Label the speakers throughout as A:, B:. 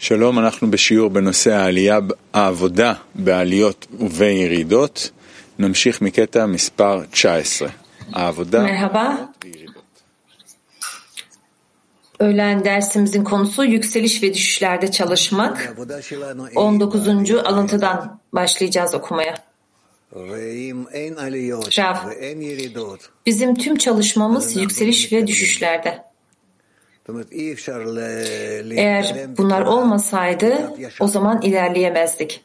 A: שלום, אנחנו בשיעור בנושא העלייה, העבודה בעליות ובירידות. נמשיך מקטע מספר 19. העבודה
B: Merhaba. Öğlen dersimizin konusu yükseliş ve düşüşlerde çalışmak. 19. alıntıdan başlayacağız okumaya. Rav, bizim tüm çalışmamız yükseliş ve düşüşlerde. Eğer bunlar olmasaydı o zaman ilerleyemezdik.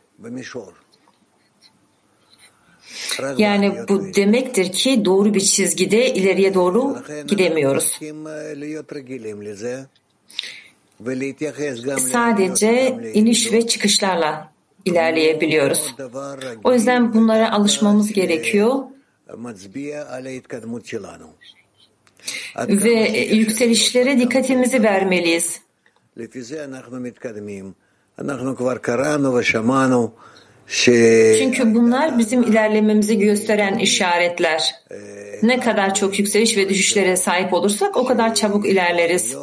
B: Yani bu demektir ki doğru bir çizgide ileriye doğru gidemiyoruz. Sadece iniş ve çıkışlarla ilerleyebiliyoruz. O yüzden bunlara alışmamız gerekiyor ve yükselişlere dikkatimizi vermeliyiz. Çünkü bunlar bizim ilerlememizi gösteren işaretler. Ne kadar çok yükseliş ve düşüşlere sahip olursak o kadar çabuk ilerleriz.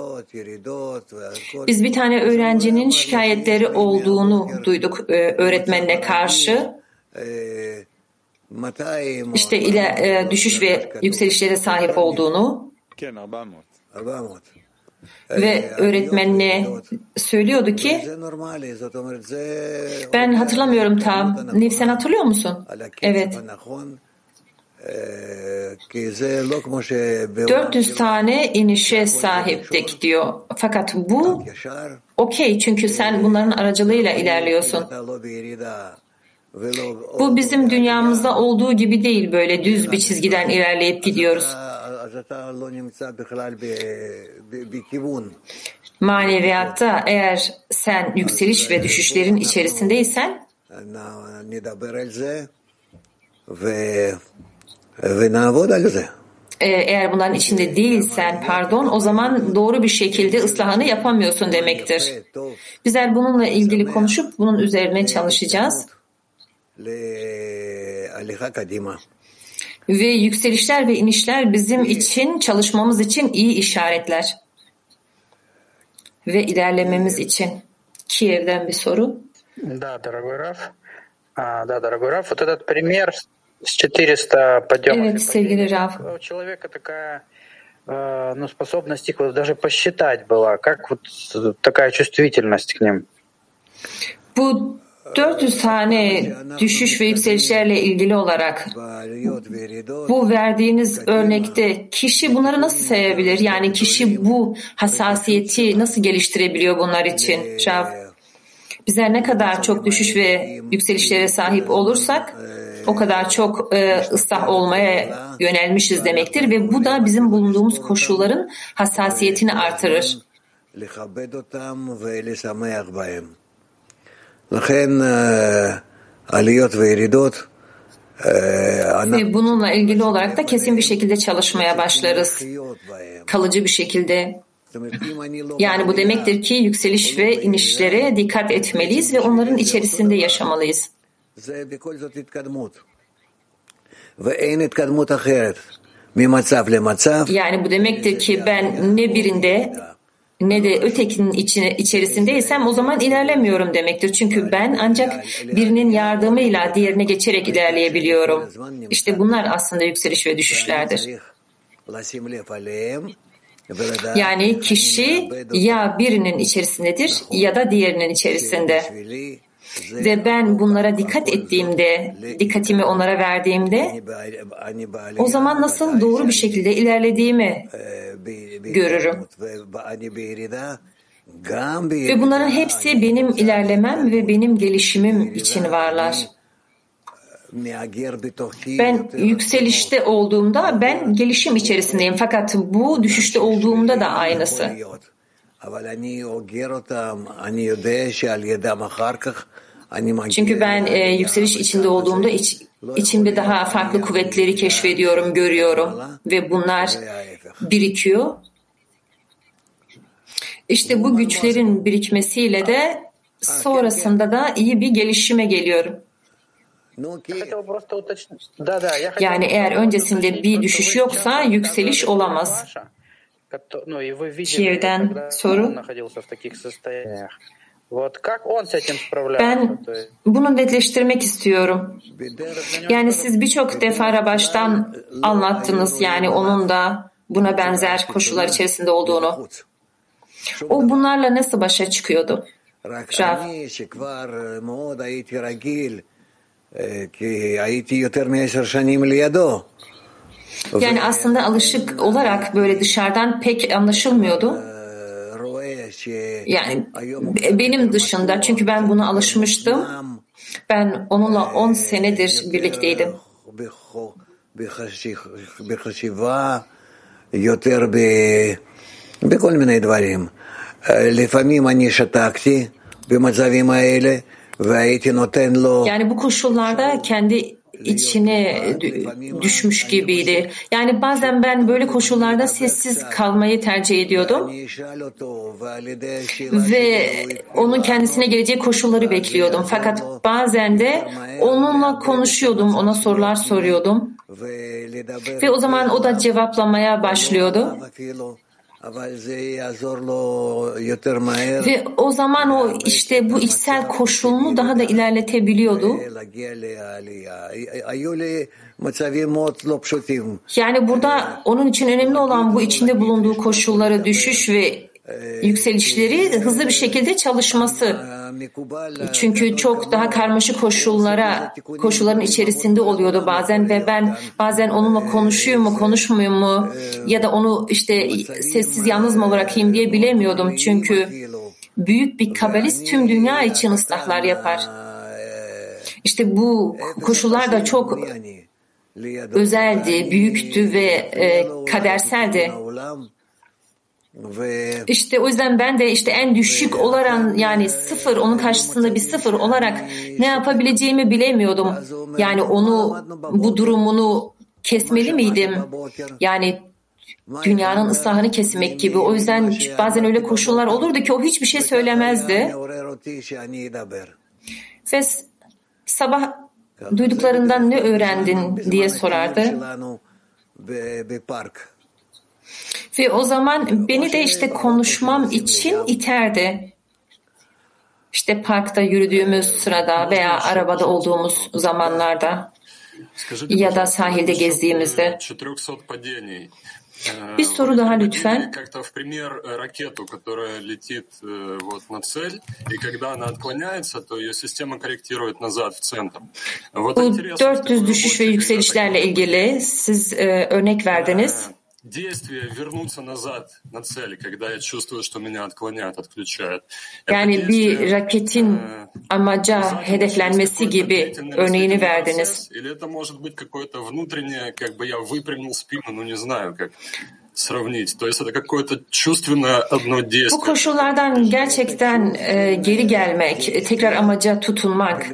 B: Biz bir tane öğrencinin şikayetleri olduğunu duyduk öğretmenine karşı. İşte ile, düşüş ve yükselişlere sahip olduğunu ve öğretmenine söylüyordu ki ben hatırlamıyorum tam. Nif sen hatırlıyor musun? Evet. 400 tane inişe sahiptik diyor. Fakat bu okey çünkü sen bunların aracılığıyla ilerliyorsun. Bu bizim dünyamızda olduğu gibi değil böyle düz bir çizgiden ilerleyip gidiyoruz. Maneviyatta eğer sen yükseliş ve düşüşlerin içerisindeysen eğer bunların içinde değilsen pardon o zaman doğru bir şekilde ıslahını yapamıyorsun demektir. Bizler bununla ilgili konuşup bunun üzerine çalışacağız. Ve yükselişler ve inişler bizim için, çalışmamız için iyi işaretler. Ve ilerlememiz için. Kiev'den bir soru.
C: Да, дорогой Раф. А, да, дорогой Раф, вот этот пример с 400 подъемов.
B: Evet sevgili Raf.
C: У человека такая ну, способность их вот даже посчитать была. Как вот такая чувствительность к ним?
B: Bu 400 tane düşüş ve yükselişlerle ilgili olarak bu verdiğiniz örnekte kişi bunları nasıl sayabilir? Yani kişi bu hassasiyeti nasıl geliştirebiliyor bunlar için? Rav, bizler ne kadar çok düşüş ve yükselişlere sahip olursak o kadar çok e, ıslah olmaya yönelmişiz demektir ve bu da bizim bulunduğumuz koşulların hassasiyetini artırır. Ve bununla ilgili olarak da kesin bir şekilde çalışmaya başlarız. Kalıcı bir şekilde. Yani bu demektir ki yükseliş ve inişlere dikkat etmeliyiz ve onların içerisinde yaşamalıyız. Yani bu demektir ki ben ne birinde ne de ötekinin içine, içerisindeysem o zaman ilerlemiyorum demektir. Çünkü ben ancak birinin yardımıyla diğerine geçerek ilerleyebiliyorum. İşte bunlar aslında yükseliş ve düşüşlerdir. Yani kişi ya birinin içerisindedir ya da diğerinin içerisinde. Ve ben bunlara dikkat ettiğimde, dikkatimi onlara verdiğimde o zaman nasıl doğru bir şekilde ilerlediğimi görürüm. Ve bunların hepsi benim ilerlemem ve benim gelişimim için varlar. Ben yükselişte olduğumda ben gelişim içerisindeyim. Fakat bu düşüşte olduğumda da aynısı. Çünkü ben e, yükseliş içinde olduğumda iç, içimde daha farklı kuvvetleri keşfediyorum, görüyorum ve bunlar birikiyor. İşte bu güçlerin birikmesiyle de sonrasında da iyi bir gelişime geliyorum. Yani eğer öncesinde bir düşüş yoksa yükseliş olamaz. Kiev'den soru. Ben bunu netleştirmek istiyorum. Yani siz birçok defa baştan anlattınız yani onun da buna benzer koşullar içerisinde olduğunu. O bunlarla nasıl başa çıkıyordu? Rav. Yani aslında alışık olarak böyle dışarıdan pek anlaşılmıyordu. Yani benim dışında çünkü ben buna alışmıştım. Ben onunla 10 senedir birlikteydim.
D: בכל מיני דברים. לפעמים אני שתקתי במצבים האלה והייתי נותן לו...
B: Yani bu koşullarda kendi içine düşmüş gibiydi. Yani bazen ben böyle koşullarda sessiz kalmayı tercih ediyordum ve onun kendisine geleceği koşulları bekliyordum. Fakat bazen de onunla konuşuyordum, ona sorular soruyordum ve o zaman o da cevaplamaya başlıyordu. Ve o zaman o işte bu içsel koşulunu daha da ilerletebiliyordu. Yani burada onun için önemli olan bu içinde bulunduğu koşullara düşüş ve yükselişleri hızlı bir şekilde çalışması. Çünkü çok daha karmaşık koşullara, koşulların içerisinde oluyordu bazen ve ben bazen onunla konuşuyor mu, konuşmuyor mu ya da onu işte sessiz yalnız mı bırakayım diye bilemiyordum. Çünkü büyük bir kabalist tüm dünya için ıslahlar yapar. İşte bu koşullar da çok özeldi, büyüktü ve e, kaderseldi. İşte o yüzden ben de işte en düşük olarak yani sıfır onun karşısında bir sıfır olarak ne yapabileceğimi bilemiyordum. Yani onu bu durumunu kesmeli miydim? Yani dünyanın ıslahını kesmek gibi. O yüzden bazen öyle koşullar olurdu ki o hiçbir şey söylemezdi. Ve sabah duyduklarından ne öğrendin diye sorardı. Ve o zaman beni de işte konuşmam için iterdi. İşte parkta yürüdüğümüz sırada veya arabada olduğumuz zamanlarda ya da sahilde gezdiğimizde. Bir soru daha lütfen. Bu 400 düşüş ve yükselişlerle ilgili siz e, örnek verdiniz действие вернуться назад на цель, когда я чувствую, что меня отклоняют, отключают. Yani bir raketin amaca hedeflenmesi gibi örneğini verdiniz. Или это может быть какое-то внутреннее, как бы я выпрямил спину, ну не знаю, как сравнить. То есть это какое-то чувственное одно действие. Bu koşullardan gerçekten e, geri gelmek, tekrar amaca tutunmak,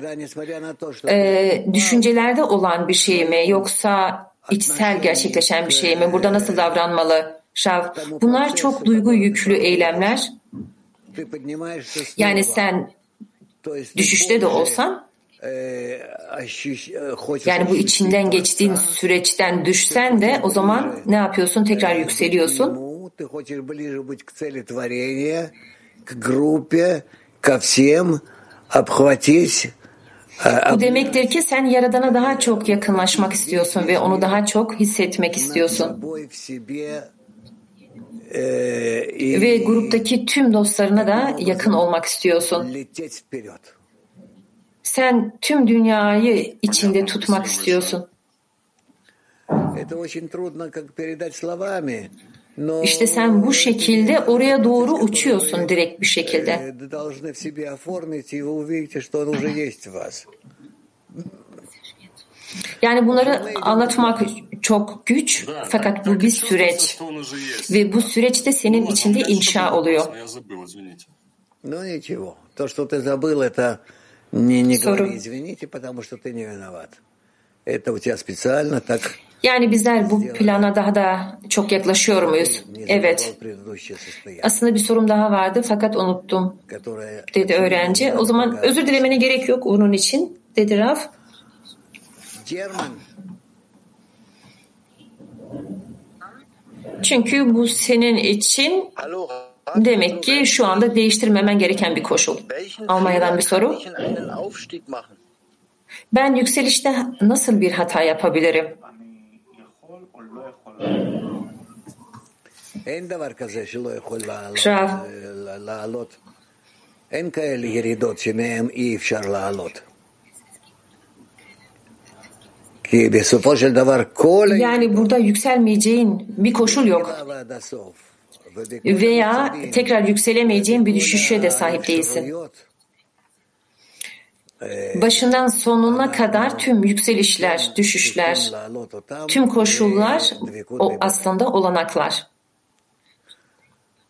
B: e, düşüncelerde olan bir şey mi yoksa içsel gerçekleşen bir şey mi? Burada nasıl davranmalı? Şav, bunlar çok duygu yüklü eylemler. Yani sen düşüşte de olsan yani bu içinden geçtiğin süreçten düşsen de o zaman ne yapıyorsun? Tekrar yükseliyorsun. Bu demektir ki sen Yaradan'a daha çok yakınlaşmak istiyorsun ve onu daha çok hissetmek istiyorsun. Ve gruptaki tüm dostlarına da yakın olmak istiyorsun. Sen tüm dünyayı içinde tutmak istiyorsun. İşte sen bu şekilde oraya doğru uçuyorsun direkt bir şekilde. Yani bunları anlatmak çok güç fakat bu bir süreç. ve bu süreçte senin içinde inşa oluyor. Soru. Yani bizler bu plana daha da çok yaklaşıyor muyuz? Evet. Aslında bir sorum daha vardı fakat unuttum dedi öğrenci. O zaman özür dilemene gerek yok onun için dedi Raf. Çünkü bu senin için Demek ki şu anda değiştirmemen gereken bir koşul. Almanya'dan bir soru. Ben yükselişte nasıl bir hata yapabilirim?
D: כל
B: Yani burada yükselmeyeceğin bir koşul yok.
D: הירידה ועד הסוף.
B: Veya tekrar yükselemeyeceğin bir düşüşe de sahip değilsin. Başından sonuna kadar tüm yükselişler, düşüşler, tüm koşullar o aslında olanaklar.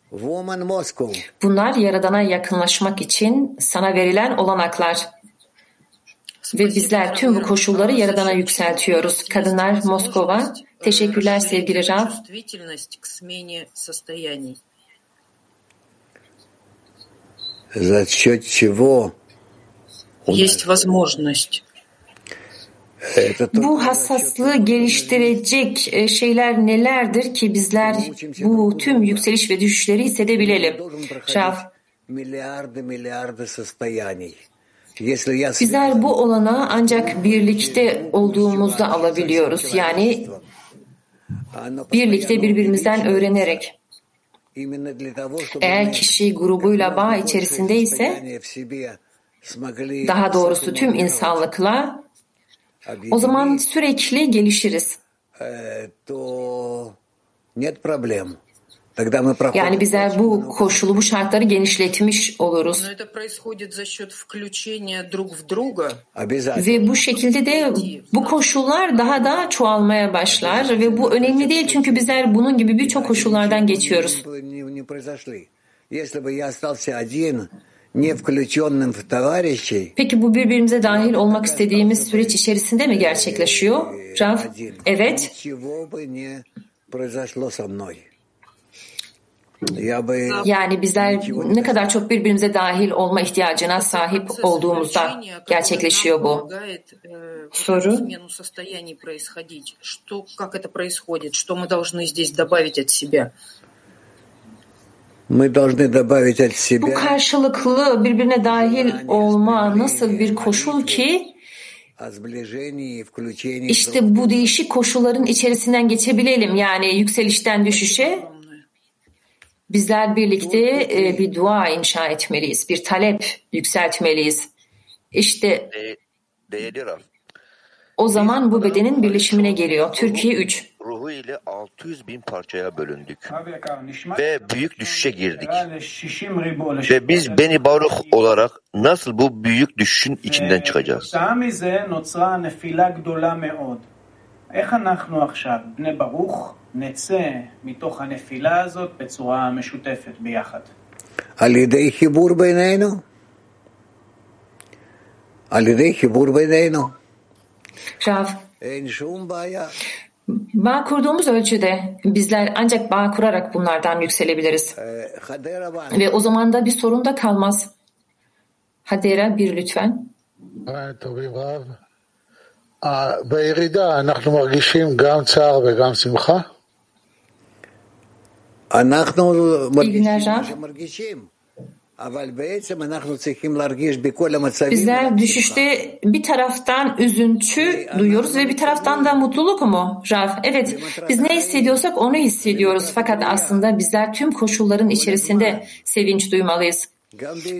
D: Woman Moscow.
B: Bunlar Yaradan'a yakınlaşmak için sana verilen olanaklar. Ve bizler tüm bu koşulları Yaradan'a yükseltiyoruz. Kadınlar Moskova. Teşekkürler sevgili Rav.
E: Чувствительность к смене состояний.
D: За счет чего
E: Есть возможность
D: это только
B: Bu hassaslığı geliştirecek e, şeyler nelerdir ki bizler bu tüm yükseliş ve düşüşleri hissedebilelim?
D: должен проходить
B: Rav,
D: миллиарды, миллиарды состояний. Если я
B: bizler bu olanağı ancak birlikte olduğumuzda alabiliyoruz. Yani
D: Оно
B: birlikte birbirimizden öğrenerek.
D: именно для того, чтобы
B: Eğer
D: мы
B: kişi grubuyla bağ
D: большее
B: içerisindeyse, daha doğrusu tüm insanlıkla o zaman sürekli gelişiriz. Yani bize bu koşulu, bu şartları genişletmiş oluruz. Ve bu şekilde de bu koşullar daha da çoğalmaya başlar. Ve bu önemli değil çünkü bizler bunun gibi birçok koşullardan geçiyoruz.
D: Не, не произошли. Если бы я остался один, не включенным в товарищей,
B: Peki bu birbirimize dahil olmak istediğimiz süreç içerisinde mi gerçekleşiyor? Rav,
D: один,
B: evet.
D: ничего бы не произошло со мной. Я бы
B: Yani bizler ne kadar çok birbirimize dahil olma ihtiyacına sahip
E: Процесс
B: olduğumuzda
E: включения, который
B: gerçekleşiyor
E: нам
B: bu.
E: помогает, э, вот
B: Soru.
E: эту смену состояний происходить. Что, как это происходит? Что мы должны здесь добавить от себя?
B: Bu karşılıklı birbirine dahil olma nasıl bir koşul ki işte bu değişik koşulların içerisinden geçebilelim yani yükselişten düşüşe bizler birlikte e, bir dua inşa etmeliyiz, bir talep yükseltmeliyiz. İşte o zaman bu bedenin birleşimine geliyor. Türkiye 3
F: ruhu ile 600 bin parçaya bölündük ve büyük düşüşe girdik. Ve biz Beni Baruch olarak nasıl bu büyük düşüşün içinden çıkacağız?
G: כתוצאה מזה נוצרה נפילה גדולה מאוד. איך אנחנו עכשיו, בני ברוך, נצא מתוך הנפילה הזאת בצורה משותפת ביחד?
D: על ידי חיבור בינינו. על ידי חיבור בינינו.
B: Rav,
D: אין שום בעיה.
B: bağ kurduğumuz ölçüde bizler ancak bağ kurarak bunlardan yükselebiliriz.
D: אה, חדרה ואני.
B: Ve o zaman da bir sorun da kalmaz. Hadera bir lütfen.
H: צהריים טובים רב. אה, בירידה אנחנו מרגישים גם צער וגם שמחה?
D: אנחנו מרגישים
B: günler,
D: מה
B: רב.
D: שמרגישים,
B: Bizler düşüşte bir taraftan üzüntü duyuyoruz ve bir taraftan da mutluluk mu Raf? Evet, biz ne hissediyorsak onu hissediyoruz. Fakat aslında bizler tüm koşulların içerisinde sevinç duymalıyız.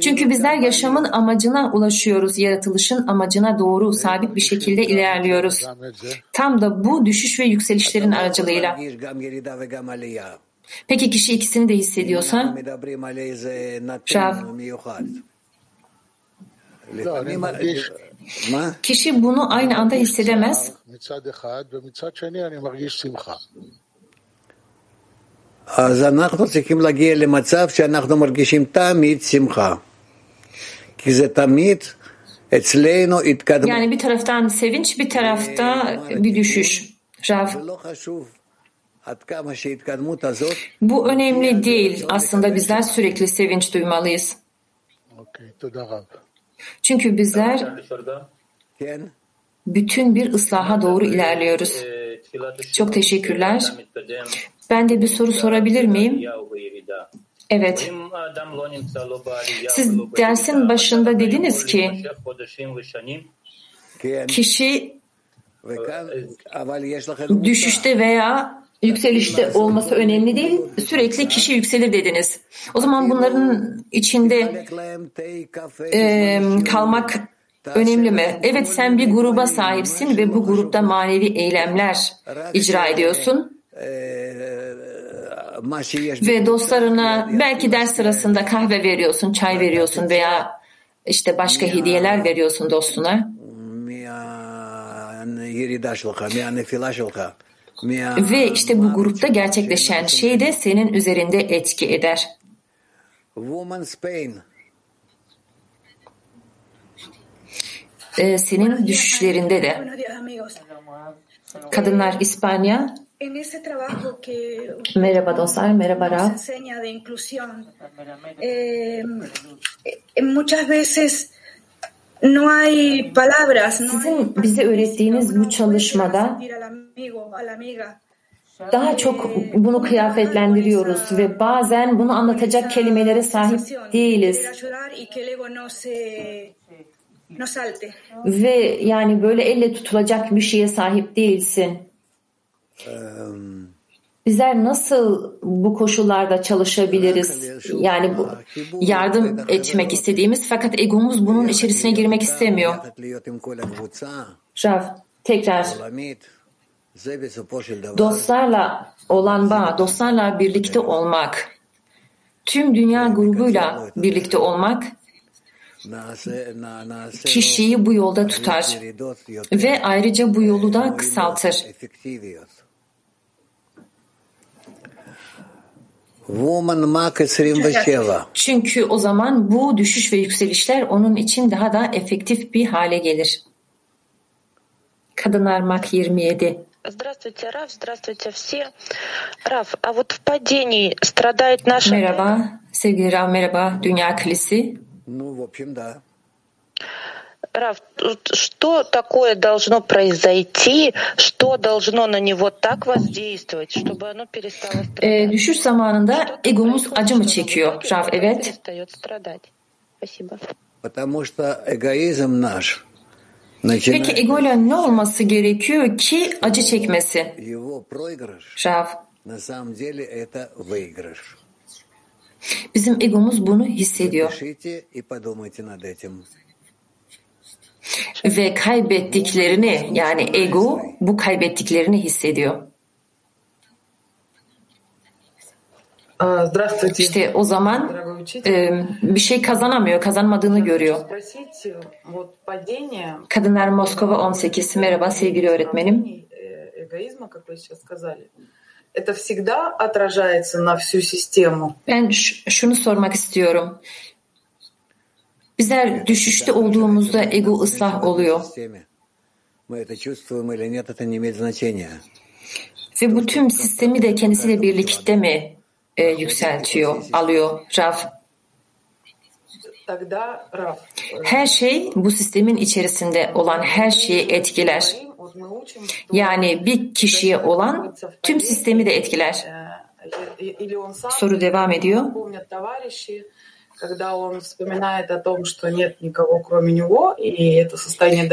B: Çünkü bizler yaşamın amacına ulaşıyoruz, yaratılışın amacına doğru sabit bir şekilde ilerliyoruz. Tam da bu düşüş ve yükselişlerin aracılığıyla.
D: להרגיש גם ירידה וגם עלייה.
B: Peki kişi ikisini de
D: אנחנו
B: hissediyorsa?
D: מדברים על איזה
B: עכשיו.
D: נתון מיוחד.
H: לא, אני
D: לפעמים...
H: מרגיש
D: מה?
B: Kişi bunu aynı anda hissedemez.
H: מצד אחד, ומצד שני אני מרגיש שמחה.
D: אז אנחנו צריכים להגיע למצב שאנחנו מרגישים תמיד שמחה. כי זה תמיד אצלנו התקדמות.
B: Yani bir taraftan sevinç, bir tarafta Bu önemli değil. Aslında bizler sürekli sevinç duymalıyız. Çünkü bizler bütün bir ıslaha doğru ilerliyoruz. Çok teşekkürler. Ben de bir soru sorabilir miyim? Evet. Siz dersin başında dediniz ki kişi düşüşte veya yükselişte olması önemli değil. Sürekli kişi yükselir dediniz. O zaman bunların içinde e, kalmak önemli mi? Evet sen bir gruba sahipsin ve bu grupta manevi eylemler icra ediyorsun. Ve dostlarına belki ders sırasında kahve veriyorsun, çay veriyorsun veya işte başka hediyeler veriyorsun dostuna. Ve işte bu grupta gerçekleşen şey de senin üzerinde etki eder. Ee, senin düşüşlerinde de. Kadınlar İspanya. Merhaba dostlar, merhaba Rab.
I: Muchas veces no hay palabras.
B: Sizin bize öğrettiğiniz bu çalışmada daha çok bunu kıyafetlendiriyoruz ve bazen bunu anlatacak kelimelere sahip değiliz. Ve yani böyle elle tutulacak bir şeye sahip değilsin. Bizler nasıl bu koşullarda çalışabiliriz? Yani bu yardım etmek istediğimiz fakat egomuz bunun içerisine girmek istemiyor. Rav, tekrar. Dostlarla olan bağ, dostlarla birlikte olmak, tüm dünya grubuyla birlikte olmak kişiyi bu yolda tutar ve ayrıca bu yolu da kısaltır. Çünkü o zaman bu düşüş ve yükselişler onun için daha da efektif bir hale gelir. Kadınlar Mak 27
J: Здравствуйте, Раф, здравствуйте все. Раф, а вот в падении страдает наша...
B: Merhaba, sevgili Rav, merhaba, Dünya Kilisi.
J: Раф, что такое должно произойти, что должно на него так воздействовать, чтобы оно перестало страдать?
B: Ee, düşüş zamanında egomuz acı mı çekiyor? Rav, evet.
J: Спасибо.
D: Потому что эгоизм наш
B: Peki egoyla ne olması gerekiyor ki acı çekmesin? Rav. Bizim egomuz bunu hissediyor. ve kaybettiklerini yani ego bu kaybettiklerini hissediyor. İşte o zaman e, bir şey kazanamıyor, kazanmadığını görüyor. Kadınlar Moskova 18. Merhaba sevgili öğretmenim. Ben şunu sormak istiyorum. Bizler düşüşte olduğumuzda ego ıslah oluyor. Ve bu tüm sistemi de kendisiyle birlikte mi e, yükseltiyor, alıyor Rav? Her şey bu sistemin içerisinde olan her şeyi etkiler. Yani bir kişiye olan tüm sistemi de etkiler. Soru devam ediyor.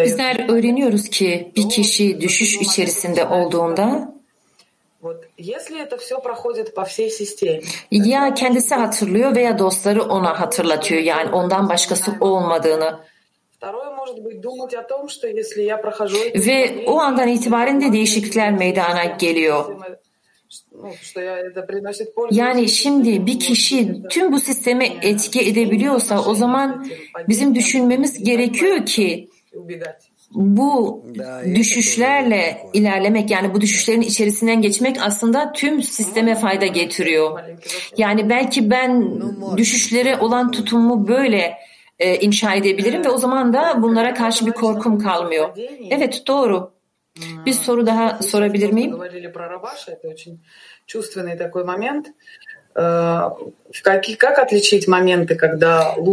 B: Bizler öğreniyoruz ki bir kişi düşüş içerisinde olduğunda ya kendisi hatırlıyor veya dostları ona hatırlatıyor yani ondan başkası olmadığını. Ve o andan itibaren de değişiklikler meydana geliyor. Yani şimdi bir kişi tüm bu sisteme etki edebiliyorsa o zaman bizim düşünmemiz gerekiyor ki bu düşüşlerle ilerlemek yani bu düşüşlerin içerisinden geçmek aslında tüm sisteme fayda getiriyor. Yani belki ben düşüşlere olan tutumumu böyle e, inşa edebilirim ve o zaman da bunlara karşı bir korkum kalmıyor. Evet doğru. Bir soru daha sorabilir miyim?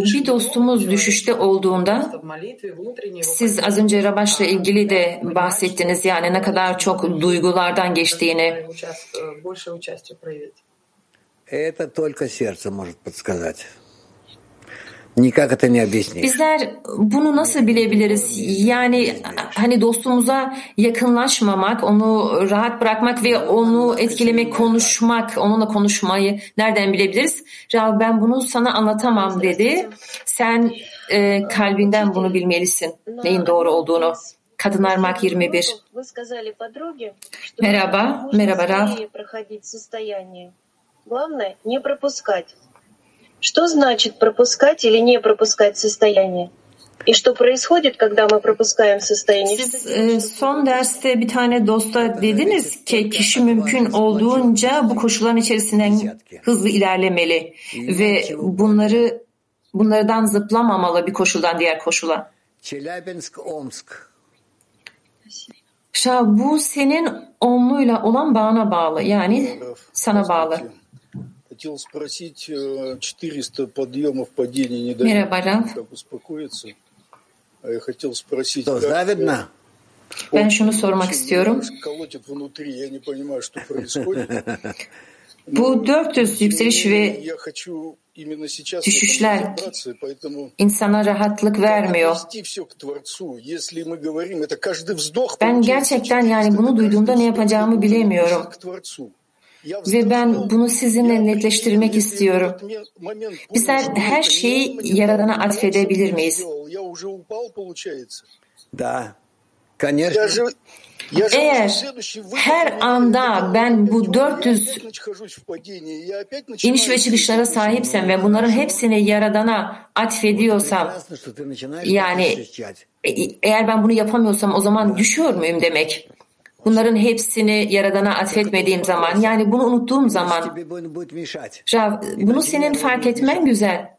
B: Bir dostumuz düşüşte olduğunda siz az önce Rabaş'la ilgili de bahsettiniz yani ne kadar çok duygulardan geçtiğini.
D: Это только сердце может подсказать.
B: Bizler bunu nasıl bilebiliriz? Yani hani dostumuza yakınlaşmamak, onu rahat bırakmak ve onu etkilemek, konuşmak, onunla konuşmayı nereden bilebiliriz? Rav ben bunu sana anlatamam dedi. Sen e, kalbinden bunu bilmelisin. Neyin doğru olduğunu. Kadınlar Mak 21. Merhaba, merhaba Rav
J: Главное не пропускать. Что значит пропускать или не пропускать состояние? И что происходит, когда мы пропускаем состояние?
B: Siz e, son derste bir tane dosta dediniz ki kişi mümkün olduğunca bu koşulların içerisinden hızlı ilerlemeli ve bunları bunlardan zıplamamalı bir koşuldan diğer koşula.
D: Челябинск, Омск.
B: Şah bu senin onluyla olan bağına bağlı yani sana bağlı.
K: Хотел спросить, 400 подъемов, падений не дают, как успокоиться. А я хотел спросить, как...
D: David'na.
B: Ben şunu sormak istiyorum. Bu 400 yükseliş ve düşüşler insana rahatlık vermiyor. Ben gerçekten yani bunu duyduğumda ne yapacağımı bilemiyorum. Ve ben bunu sizinle netleştirmek istiyorum. Bizler her şeyi Yaradan'a atfedebilir miyiz?
K: Da.
B: Eğer her anda ben bu 400 iniş ve çıkışlara sahipsem ve bunların hepsini Yaradan'a atfediyorsam yani
D: e,
B: e, eğer ben bunu yapamıyorsam o zaman düşüyor muyum demek? Bunların hepsini Yaradan'a atfetmediğim zaman, yani bunu unuttuğum zaman, Rav, bunu senin fark etmen güzel.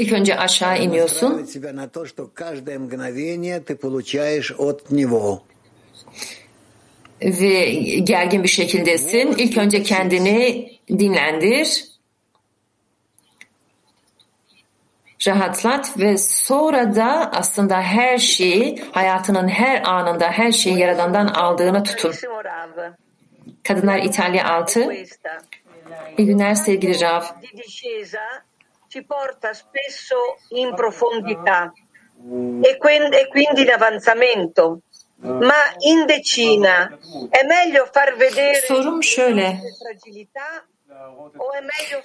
B: İlk önce aşağı iniyorsun. Ve gergin bir şekildesin. İlk önce kendini dinlendir. Rahatlat ve sonra da aslında her şeyi hayatının her anında her şeyi Yaradan'dan aldığına tutun. Kadınlar İtalya 6. İyi günler sevgili Rav.
J: ci porta spesso in profondità e, e quindi in avanzamento. Ma in decina è meglio far vedere
B: Sorum şöyle.
J: fragilità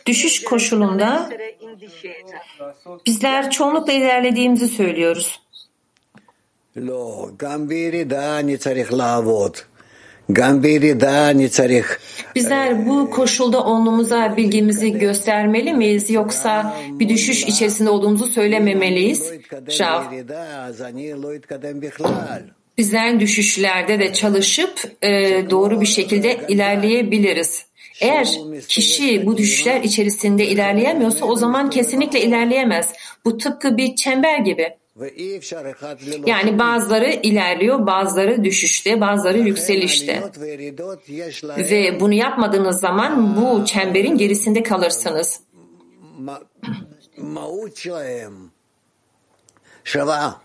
B: Düşüş koşulunda bizler çoğunlukla ilerlediğimizi söylüyoruz. Bizler bu koşulda onluğumuza bilgimizi göstermeli miyiz yoksa bir düşüş içerisinde olduğumuzu söylememeliyiz? Şav. Bizler düşüşlerde de çalışıp e, doğru bir şekilde ilerleyebiliriz. Eğer kişi bu düşüşler içerisinde ilerleyemiyorsa o zaman kesinlikle ilerleyemez. Bu tıpkı bir çember gibi. Yani bazıları ilerliyor, bazıları düşüşte, bazıları yükselişte. Ve bunu yapmadığınız zaman bu çemberin gerisinde kalırsınız.
D: Şava.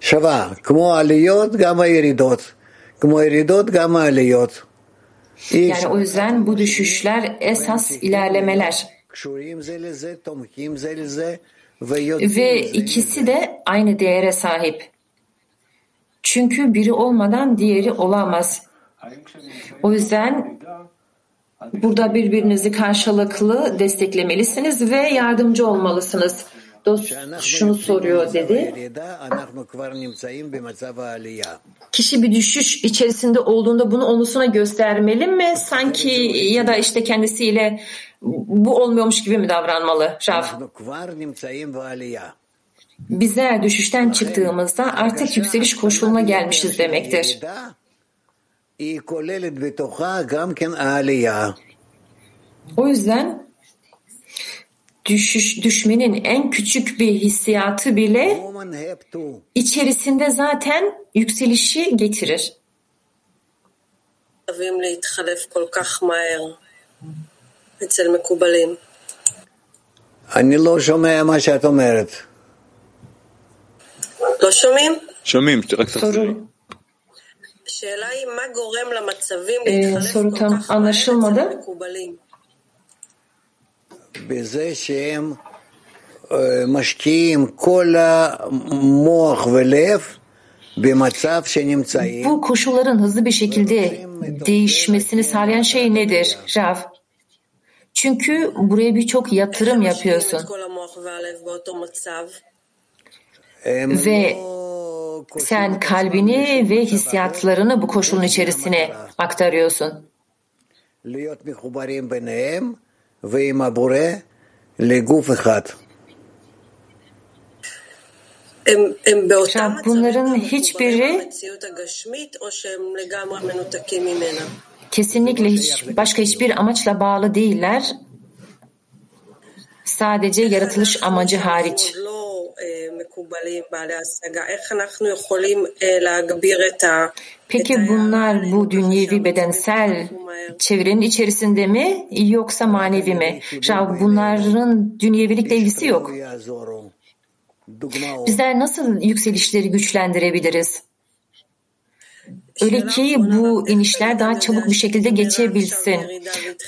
D: Şava. Kmo aliyot, gama yeridot. Kmo yeridot, gama aliyot.
B: Yani o yüzden bu düşüşler esas ilerlemeler. Ve ikisi de aynı değere sahip. Çünkü biri olmadan diğeri olamaz. O yüzden burada birbirinizi karşılıklı desteklemelisiniz ve yardımcı olmalısınız dost şunu soruyor dedi. Kişi bir düşüş içerisinde olduğunda bunu onusuna göstermeli mi? Sanki ya da işte kendisiyle bu olmuyormuş gibi mi davranmalı Rav? Bize düşüşten çıktığımızda artık yükseliş koşuluna gelmişiz demektir. O yüzden düşüş, düşmenin en küçük bir hissiyatı bile
D: Woman have to
B: içerisinde zaten yükselişi getirir.
L: חייבים להתחלף כל כך מהר אצל מקובלים.
D: אני לא שומע מה שאת אומרת.
L: לא שומעים?
A: שומעים, רק תחזרי.
B: Soru Ee, soru tam anlaşılmadı.
D: בזה שהם משקיעים כל המוח ולב במצב שנמצאים
B: Bu koşulların hızlı bir şekilde değişmesini sağlayan şey nedir Rav? Çünkü buraya birçok yatırım yapıyorsun. Ve sen kalbini ve hissiyatlarını bu koşulun içerisine aktarıyorsun.
D: להיות מחוברים ביניהם ועם הבורא לגוף אחד.
B: Rav, bunların hiçbiri kesinlikle hiç başka hiçbir amaçla bağlı değiller. Sadece yaratılış amacı hariç. Peki bunlar bu dünyevi bedensel çevrenin içerisinde mi yoksa manevi mi? Rav bunların dünyevilikle ilgisi yok. Bizler nasıl yükselişleri güçlendirebiliriz? Öyle ki bu inişler daha çabuk bir şekilde geçebilsin.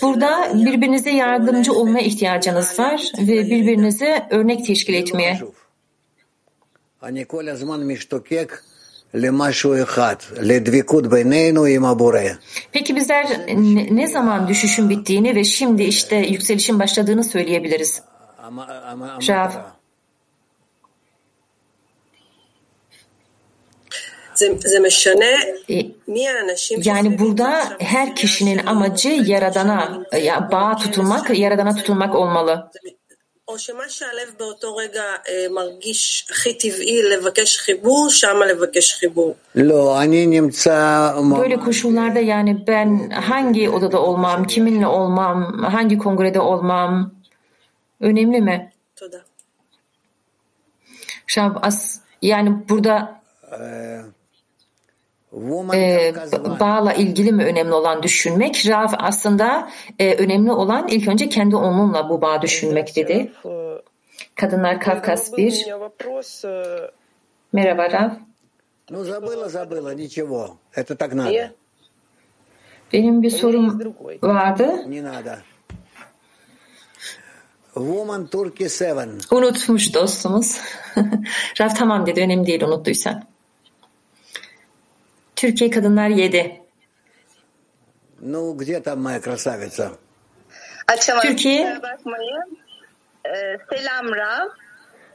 B: Burada birbirinize yardımcı olmaya ihtiyacınız var ve birbirinize örnek teşkil etmeye.
D: אני כל הזמן משתוקק למשהו אחד, לדבקות בינינו עם הבורא.
B: Peki bizler ne, ne zaman düşüşün bittiğini ve şimdi işte yükselişin başladığını söyleyebiliriz? Rav. Yani burada her kişinin amacı yaradana, ya bağ tutulmak, yaradana tutulmak olmalı.
L: או שמה שהלב באותו רגע מרגיש הכי טבעי לבקש חיבור, שמה לבקש חיבור.
D: לא, אני נמצא...
B: Böyle koşullarda yani ben hangi odada olmam, kiminle olmam, hangi kongrede olmam önemli mi?
L: תודה.
B: Şab as yani burada e, bağla ilgili mi önemli olan düşünmek? Rav aslında e, önemli olan ilk önce kendi onunla bu bağı düşünmek dedi. Kadınlar Kafkas 1. Merhaba Rav.
D: Ну, забыла, забыла, ничего. Это так надо.
B: Benim bir sorum vardı.
D: Не надо. Woman Turkey 7.
B: Unutmuş dostumuz. Rav tamam dedi önemli değil unuttuysan. Türkiye Kadınlar 7.
D: Ну, где там моя красавица?
M: Açamadım.
B: Türkiye.
M: kusura bakmayın. Ee, selam Rav.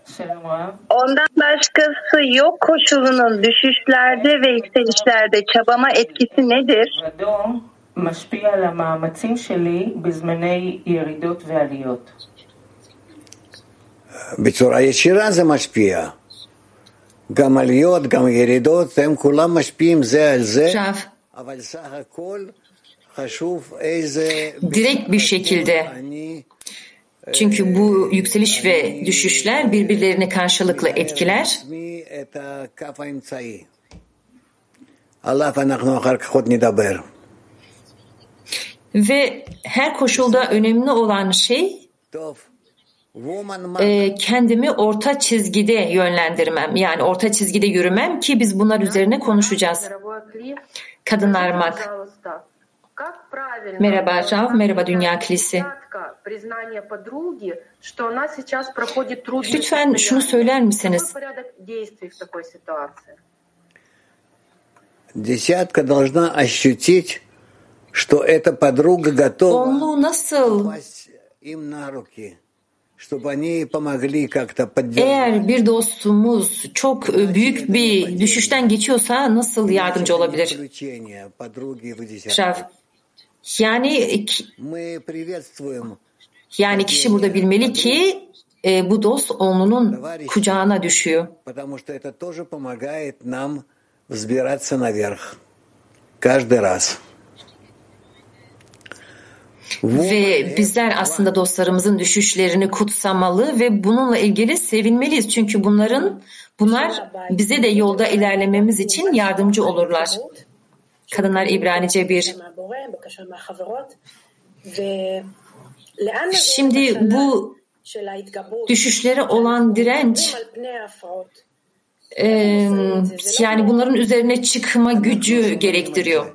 N: Selam Rav.
M: Ondan başkası yok koşulunun düşüşlerde ve yükselişlerde çabama etkisi nedir?
N: כבודו משפיע על המאמצים שלי בזמני ירידות ועליות.
D: בצורה ישירה זה משפיע.
B: Rav, direkt bir şekilde çünkü bu yükseliş ve düşüşler birbirlerini karşılıklı etkiler. Ve her koşulda önemli olan şey e, kendimi orta çizgide yönlendirmem. Yani orta çizgide yürümem ki biz bunlar üzerine konuşacağız. Kadınlar Mak.
O: Пожалуйста, как правильно
B: Merhaba Rav, merhaba Dünya Kilisi.
O: кратко признание подруги, что она сейчас проходит трудные
B: Lütfen şunu söyler misiniz?
O: Какой порядок действий в такой ситуации?
D: Десятка должна ощутить, что эта подруга готова
B: Onluğu nasıl
D: попасть им на руки,
B: eğer bir dostumuz çok e, büyük bir düşüşten geçiyorsa nasıl yardımcı olabilir?
D: Исключение подруги в десятке.
B: Rav. Yani
D: Мы приветствуем
B: yani kişi burada bilmeli ki e, bu dost onlunun kucağına düşüyor.
D: Потому что
B: ve bizler aslında dostlarımızın düşüşlerini kutsamalı ve bununla ilgili sevinmeliyiz. Çünkü bunların bunlar bize de yolda ilerlememiz için yardımcı olurlar. Kadınlar İbranice 1. Şimdi bu düşüşlere olan direnç yani bunların üzerine çıkma gücü gerektiriyor.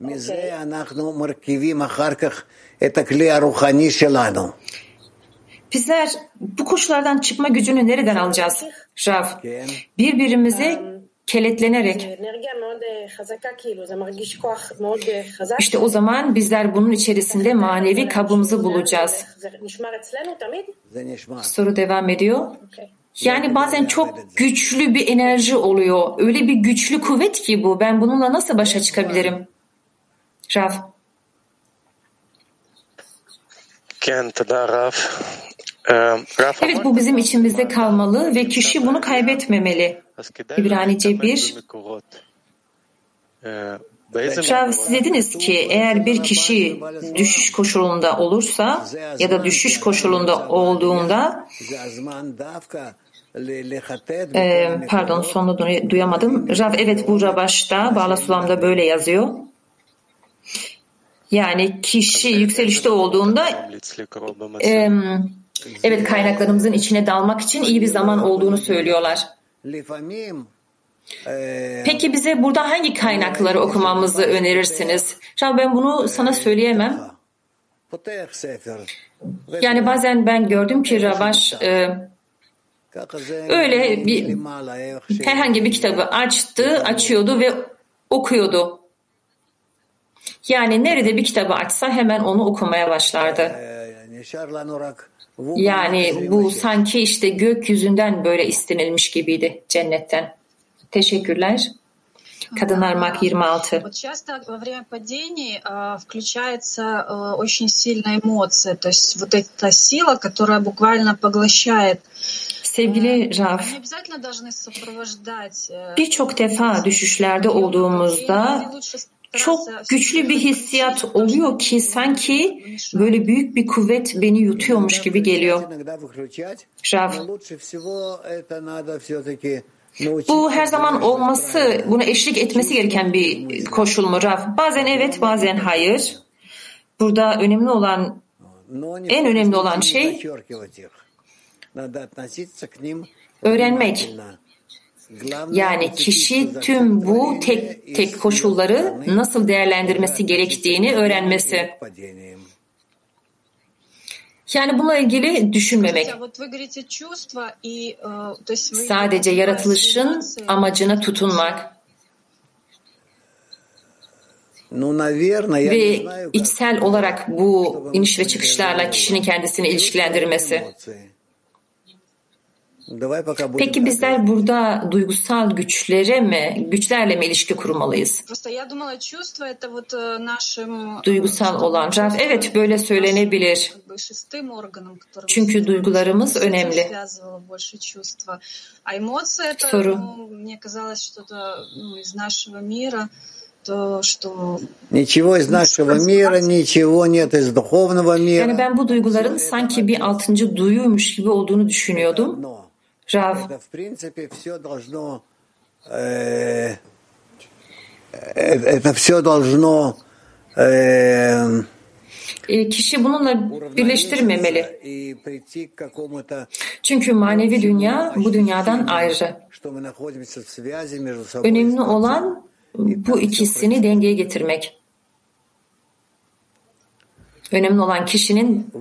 D: מזה אנחנו מרכיבים אחר כך את הכלי הרוחני שלנו.
B: Bizler bu koşullardan çıkma gücünü nereden alacağız? Rav, birbirimize kenetlenerek.
O: אנרגיה מאוד אה, חזקה, כאילו, זה מרגיש כוח מאוד אה, חזק.
B: İşte o zaman bizler bunun içerisinde manevi kabımızı bulacağız.
O: זה נשמר אצלנו תמיד?
D: זה נשמע.
B: Soru devam ediyor. Yani bazen çok güçlü bir enerji oluyor. Öyle bir güçlü kuvvet ki bu. Ben bununla nasıl başa çıkabilirim? Rav. Evet bu bizim içimizde kalmalı ve kişi bunu kaybetmemeli. İbranice 1 Rav siz dediniz ki eğer bir kişi düşüş koşulunda olursa ya da düşüş koşulunda olduğunda
D: ee,
B: pardon sonunu duyamadım. Rav evet bu Rabaş'ta Bağla Sulam'da böyle yazıyor. Yani kişi yükselişte olduğunda e, evet kaynaklarımızın içine dalmak için iyi bir zaman olduğunu söylüyorlar. Peki bize burada hangi kaynakları okumamızı önerirsiniz? Şimdi ben bunu sana söyleyemem. Yani bazen ben gördüm ki Ravaş e, öyle bir herhangi bir kitabı açtı, açıyordu ve okuyordu. Yani nerede bir kitabı açsa hemen onu okumaya başlardı. Yani bu sanki işte gökyüzünden böyle istenilmiş gibiydi cennetten. Teşekkürler. Kadınlar Mak 26. Sevgili Raf, birçok defa düşüşlerde olduğumuzda çok güçlü bir hissiyat oluyor ki sanki böyle büyük bir kuvvet beni yutuyormuş gibi geliyor. Rav. Bu her zaman olması, buna eşlik etmesi gereken bir koşul mu Rav? Bazen evet, bazen hayır. Burada önemli olan, en önemli olan şey öğrenmek. Yani kişi tüm bu tek tek koşulları nasıl değerlendirmesi gerektiğini öğrenmesi. Yani bununla ilgili düşünmemek. Sadece yaratılışın amacına tutunmak. Ve içsel olarak bu iniş ve çıkışlarla kişinin kendisini ilişkilendirmesi. Peki bizler burada duygusal güçlere mi, güçlerle mi ilişki kurmalıyız?
P: Просто я думала, чувство это вот э, нашим э,
B: Duygusal olan. Raf, evet böyle söylenebilir.
P: как бы шестым органом, который
B: Çünkü duygularımız önemli.
P: связывало больше чувства. А эмоции это,
B: Soru.
P: ну, мне казалось, что-то ну, из нашего мира, то, что
D: Ничего из нашего мира, ничего нет из духовного мира.
B: Yani ben bu duyguların sanki bir altıncı duyuymuş gibi olduğunu düşünüyordum. Rav. E, ee, kişi bununla birleştirmemeli. Çünkü manevi dünya bu dünyadan ayrı. Önemli olan bu ikisini dengeye getirmek. Önemli olan kişinin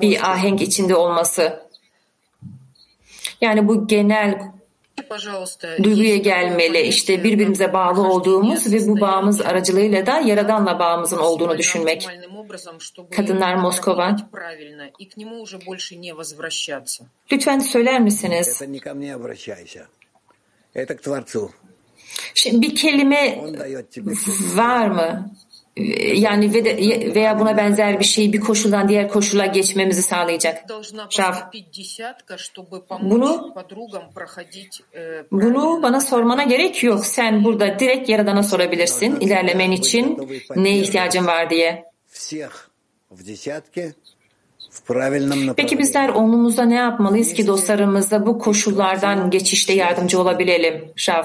B: bir ahenk içinde olması. Yani bu genel duyguya gelmeli. İşte birbirimize bağlı olduğumuz ve bu bağımız aracılığıyla da Yaradan'la bağımızın olduğunu düşünmek. Kadınlar Moskova. Lütfen söyler misiniz? Şimdi bir kelime var mı? Ee, yani ve de, veya buna benzer bir şeyi bir koşuldan diğer koşula geçmemizi sağlayacak.
E: Şav.
B: Bunu, bunu bana sormana gerek yok. Sen burada direkt Yaradan'a sorabilirsin ilerlemen için ne ihtiyacın var diye. Peki bizler onumuzda ne yapmalıyız ki dostlarımıza bu koşullardan geçişte yardımcı olabilelim? Şav.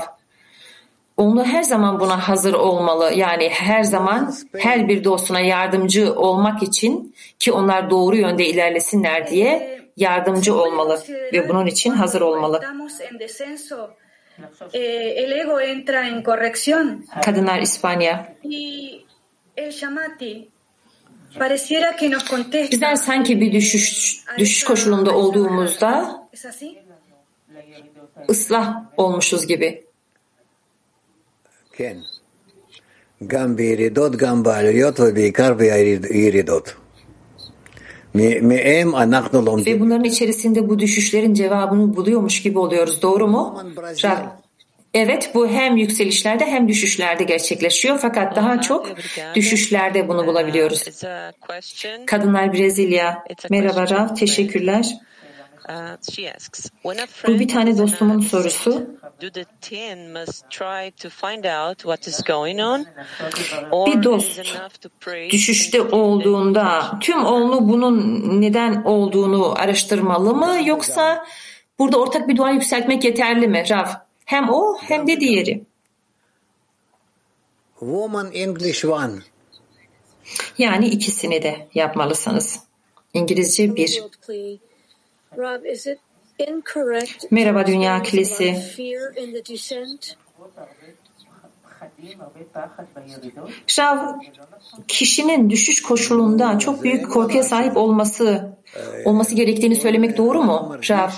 B: Onu her zaman buna hazır olmalı. Yani her zaman her bir dostuna yardımcı olmak için ki onlar doğru yönde ilerlesinler diye yardımcı olmalı ve bunun için hazır olmalı.
I: Estamos en descenso. El ego entra en corrección.
B: Kadınlar İspanya. Bizler sanki bir düşüş, düşüş koşulunda olduğumuzda ıslah olmuşuz gibi.
D: כן. גם בירידות, גם בעליות ובעיקר בירידות. מ- מהם אנחנו לומדים.
B: Ve bunların içerisinde bu düşüşlerin cevabını buluyormuş gibi oluyoruz. Doğru mu? Rav. Evet bu hem yükselişlerde hem düşüşlerde gerçekleşiyor fakat daha çok düşüşlerde bunu bulabiliyoruz.
Q: It's a question.
B: Kadınlar Brezilya. Merhaba Rav, teşekkürler. Bu
Q: friend
B: bir tane dostumun sorusu.
Q: descent, do the teen must try to find out what is going on? Or
B: Bir dost düşüşte olduğunda tüm oğlu bunun neden olduğunu araştırmalı mı yoksa burada ortak bir dua yükseltmek yeterli mi Rav? Hem o hem de diğeri.
D: Woman English one.
B: Yani ikisini de yapmalısınız. İngilizce bir. Merhaba Dünya Kilisi. Şav, kişinin düşüş koşulunda çok büyük korkuya sahip olması olması gerektiğini söylemek doğru mu?
D: Şav.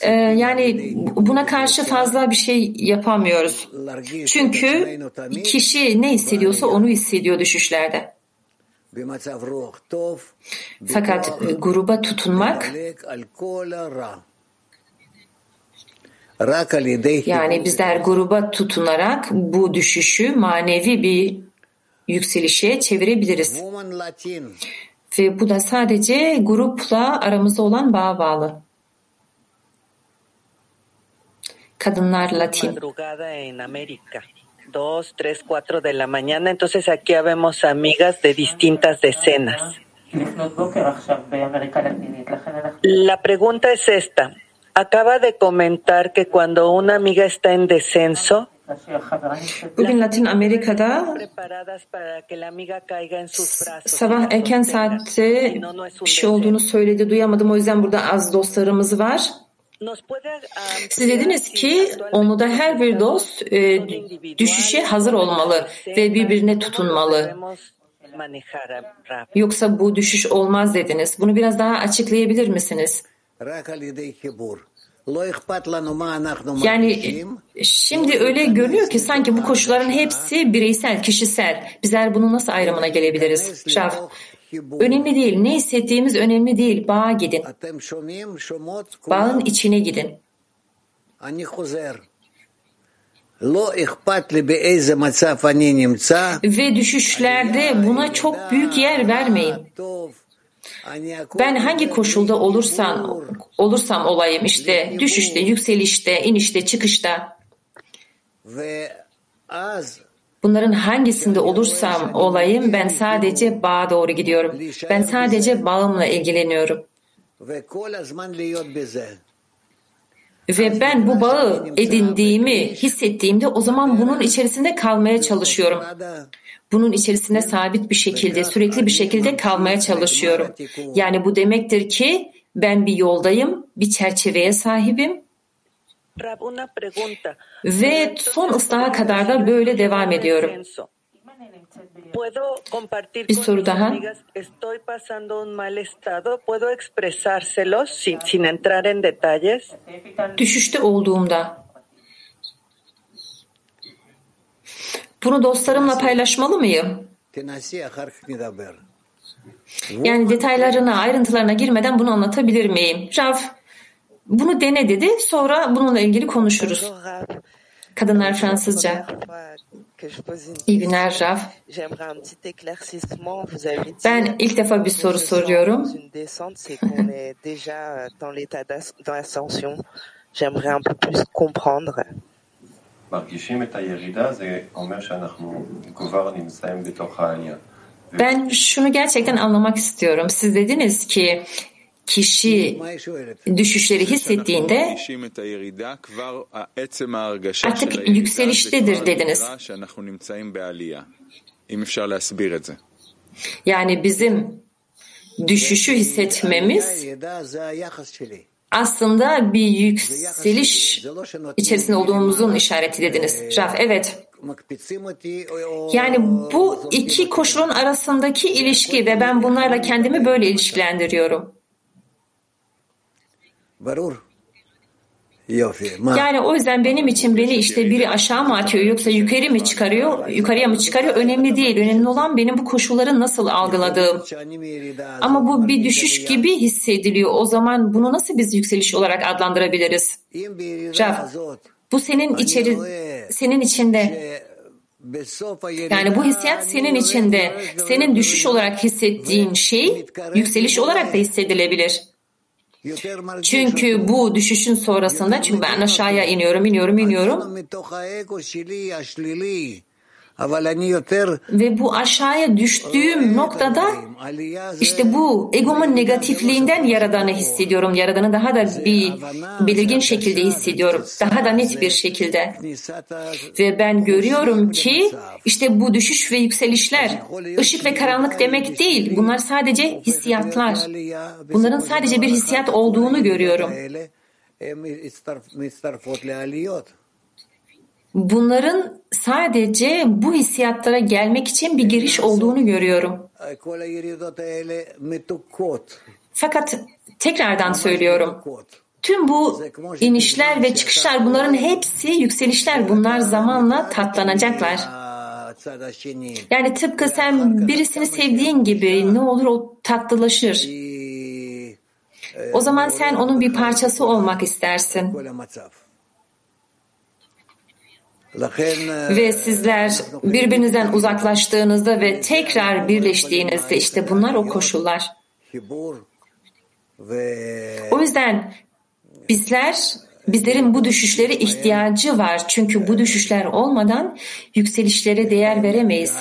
B: Ee, yani buna karşı fazla bir şey yapamıyoruz. Çünkü kişi ne hissediyorsa onu hissediyor düşüşlerde. Fakat e, gruba tutunmak yani bizler gruba tutunarak bu düşüşü manevi bir yükselişe çevirebiliriz. Ve bu da sadece grupla aramızda olan bağa bağlı. Kadınlar Latin.
R: Madrugada en América. 2, 3, 4 de la mañana. Entonces aquí habemos amigas de distintas decenas. La pregunta es esta. Acaba de comentar que cuando una amiga está en descenso,
B: Bugün Latin Amerika'da
R: preparadas para que la amiga caiga en sus brazos.
B: sabah erken saatte bir şey olduğunu söyledi. Duyamadım o yüzden burada az dostlarımız var. Siz dediniz ki O'nuda her bir dost e, düşüşe hazır olmalı ve birbirine tutunmalı. Yoksa bu düşüş olmaz dediniz. Bunu biraz daha açıklayabilir misiniz? Yani şimdi öyle görünüyor ki sanki bu koşulların hepsi bireysel, kişisel. Bizler bunu nasıl ayrımına gelebiliriz? Şaf, Önemli değil. Ne hissettiğimiz önemli değil. Bağa gidin. Bağın içine gidin. Ve düşüşlerde buna çok büyük yer vermeyin. Ben hangi koşulda olursan olursam olayım işte düşüşte, yükselişte, inişte, çıkışta.
D: Ve az
B: Bunların hangisinde olursam olayım ben sadece bağa doğru gidiyorum. Ben sadece bağımla ilgileniyorum. Ve ben bu bağı edindiğimi hissettiğimde o zaman bunun içerisinde kalmaya çalışıyorum. Bunun içerisinde sabit bir şekilde, sürekli bir şekilde kalmaya çalışıyorum. Yani bu demektir ki ben bir yoldayım, bir çerçeveye sahibim ve son ıslaha kadar da böyle devam ediyorum. Bir soru daha.
R: Estoy pasando un mal estado. Puedo expresárselo sin, entrar en detalles.
B: Düşüşte olduğumda bunu dostlarımla paylaşmalı mıyım? Yani detaylarına, ayrıntılarına girmeden bunu anlatabilir miyim? Rav, bunu dene dedi. Sonra bununla ilgili konuşuruz. Kadınlar Fransızca. İyi günler Raf. Ben ilk defa bir soru soruyorum.
S: J'aimerais un peu plus comprendre.
B: Ben şunu gerçekten anlamak istiyorum. Siz dediniz ki kişi düşüşleri hissettiğinde artık yükseliştedir dediniz. Yani bizim düşüşü hissetmemiz aslında bir yükseliş içerisinde olduğumuzun işareti dediniz. Raf, evet. Yani bu iki koşulun arasındaki ilişki ve ben bunlarla kendimi böyle ilişkilendiriyorum. Yani o yüzden benim için beni işte biri aşağı mı atıyor yoksa yukarı mı çıkarıyor, yukarıya mı çıkarıyor önemli değil. Önemli olan benim bu koşulları nasıl algıladığım. Ama bu bir düşüş gibi hissediliyor. O zaman bunu nasıl biz yükseliş olarak adlandırabiliriz? Raf, bu senin içeri, senin içinde yani bu hissiyat senin içinde, senin düşüş olarak hissettiğin şey yükseliş olarak da hissedilebilir. Çünkü bu düşüşün sonrasında çünkü ben aşağıya iniyorum, iniyorum, iniyorum. Ve bu aşağıya düştüğüm noktada işte bu egomun negatifliğinden Yaradan'ı hissediyorum. Yaradan'ı daha da bir belirgin şekilde hissediyorum. Daha da net bir şekilde. Ve ben görüyorum ki işte bu düşüş ve yükselişler ışık ve karanlık demek değil. Bunlar sadece hissiyatlar. Bunların sadece bir hissiyat olduğunu görüyorum bunların sadece bu hissiyatlara gelmek için bir giriş olduğunu görüyorum. Fakat tekrardan söylüyorum. Tüm bu inişler ve çıkışlar bunların hepsi yükselişler. Bunlar zamanla tatlanacaklar. Yani tıpkı sen birisini sevdiğin gibi ne olur o tatlılaşır. O zaman sen onun bir parçası olmak istersin. Ve sizler birbirinizden uzaklaştığınızda ve tekrar birleştiğinizde işte bunlar o koşullar. O yüzden bizler bizlerin bu düşüşlere ihtiyacı var. Çünkü bu düşüşler olmadan yükselişlere değer veremeyiz.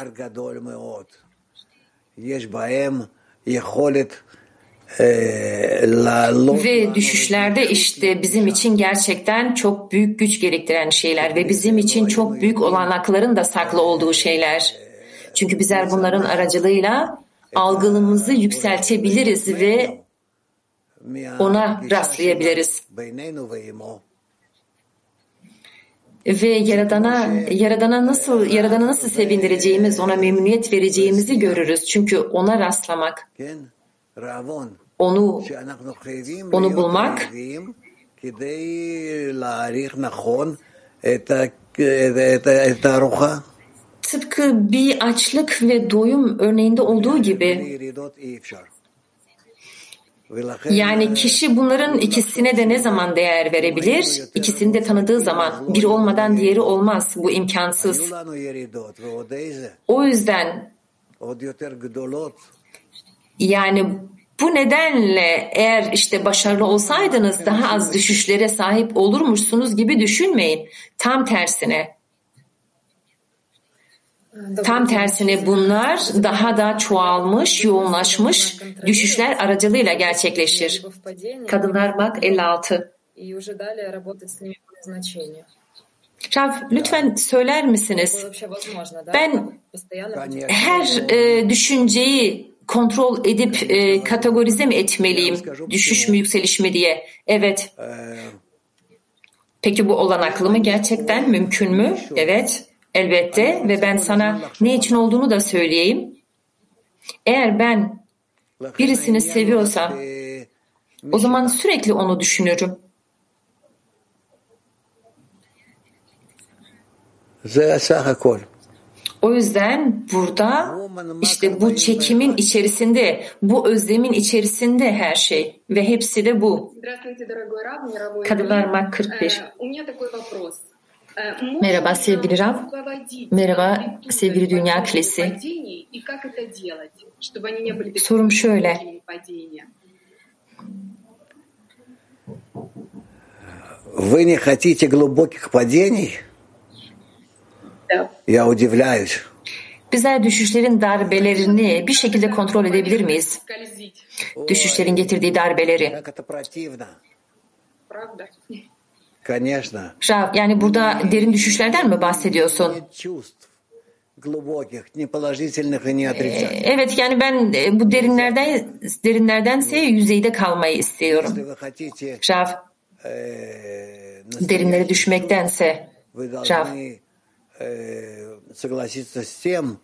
B: Ve düşüşlerde işte bizim için gerçekten çok büyük güç gerektiren şeyler ve bizim için çok büyük olanakların da saklı olduğu şeyler. Çünkü bizler bunların aracılığıyla algılımızı yükseltebiliriz ve ona rastlayabiliriz. Ve Yaradan'a Yaradan'a nasıl Yaradan'a nasıl sevindireceğimiz, ona memnuniyet vereceğimizi görürüz. Çünkü ona rastlamak onu onu bulmak tıpkı bir açlık ve doyum örneğinde olduğu gibi yani kişi bunların ikisine de ne zaman değer verebilir? İkisini de tanıdığı zaman. Biri olmadan diğeri olmaz. Bu imkansız. O yüzden yani bu nedenle eğer işte başarılı olsaydınız daha az düşüşlere sahip olurmuşsunuz gibi düşünmeyin. Tam tersine. Tam tersine bunlar daha da çoğalmış, yoğunlaşmış düşüşler aracılığıyla gerçekleşir. Kadınlar bak 56. Rav lütfen söyler misiniz? Ben her e, düşünceyi kontrol edip e, kategorize mi etmeliyim? Düşüş mü yükseliş mi diye. Evet. Peki bu olanaklı mı gerçekten? Mümkün mü? Evet. Elbette ve ben sana ne için olduğunu da söyleyeyim. Eğer ben birisini seviyorsam o zaman sürekli onu düşünürüm. O yüzden burada işte bu çekimin içerisinde, bu özlemin içerisinde her şey ve hepsi de bu. Kadınlar Mak 41. Merhaba sevgili Rab. Merhaba sevgili Dünya Kilisi. Sorum şöyle.
D: Вы не хотите глубоких падений?
B: Bizler düşüşlerin darbelerini bir şekilde kontrol edebilir miyiz? Düşüşlerin getirdiği darbeleri. Şav, yani burada derin düşüşlerden mi bahsediyorsun? Ee, evet yani ben e, bu derinlerden derinlerdense yüzeyde kalmayı istiyorum. Rav derinlere düşmektense Rav
D: должны э, согласиться с тем,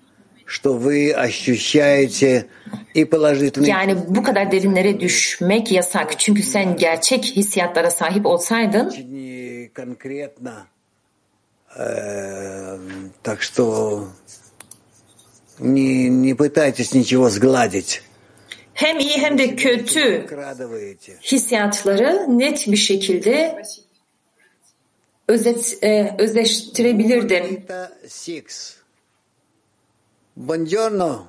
D: что вы ощущаете и положительные
B: Yani bu kadar derinlere düşmek yasak. Çünkü sen gerçek hissiyatlara sahip olsaydın
D: не конкретно. Э, так что не, не пытайтесь ничего сгладить.
B: hem iyi hem de kötü
D: Вкрадываете.
B: hissiyatları net bir şekilde özet, e,
D: Six. Buongiorno.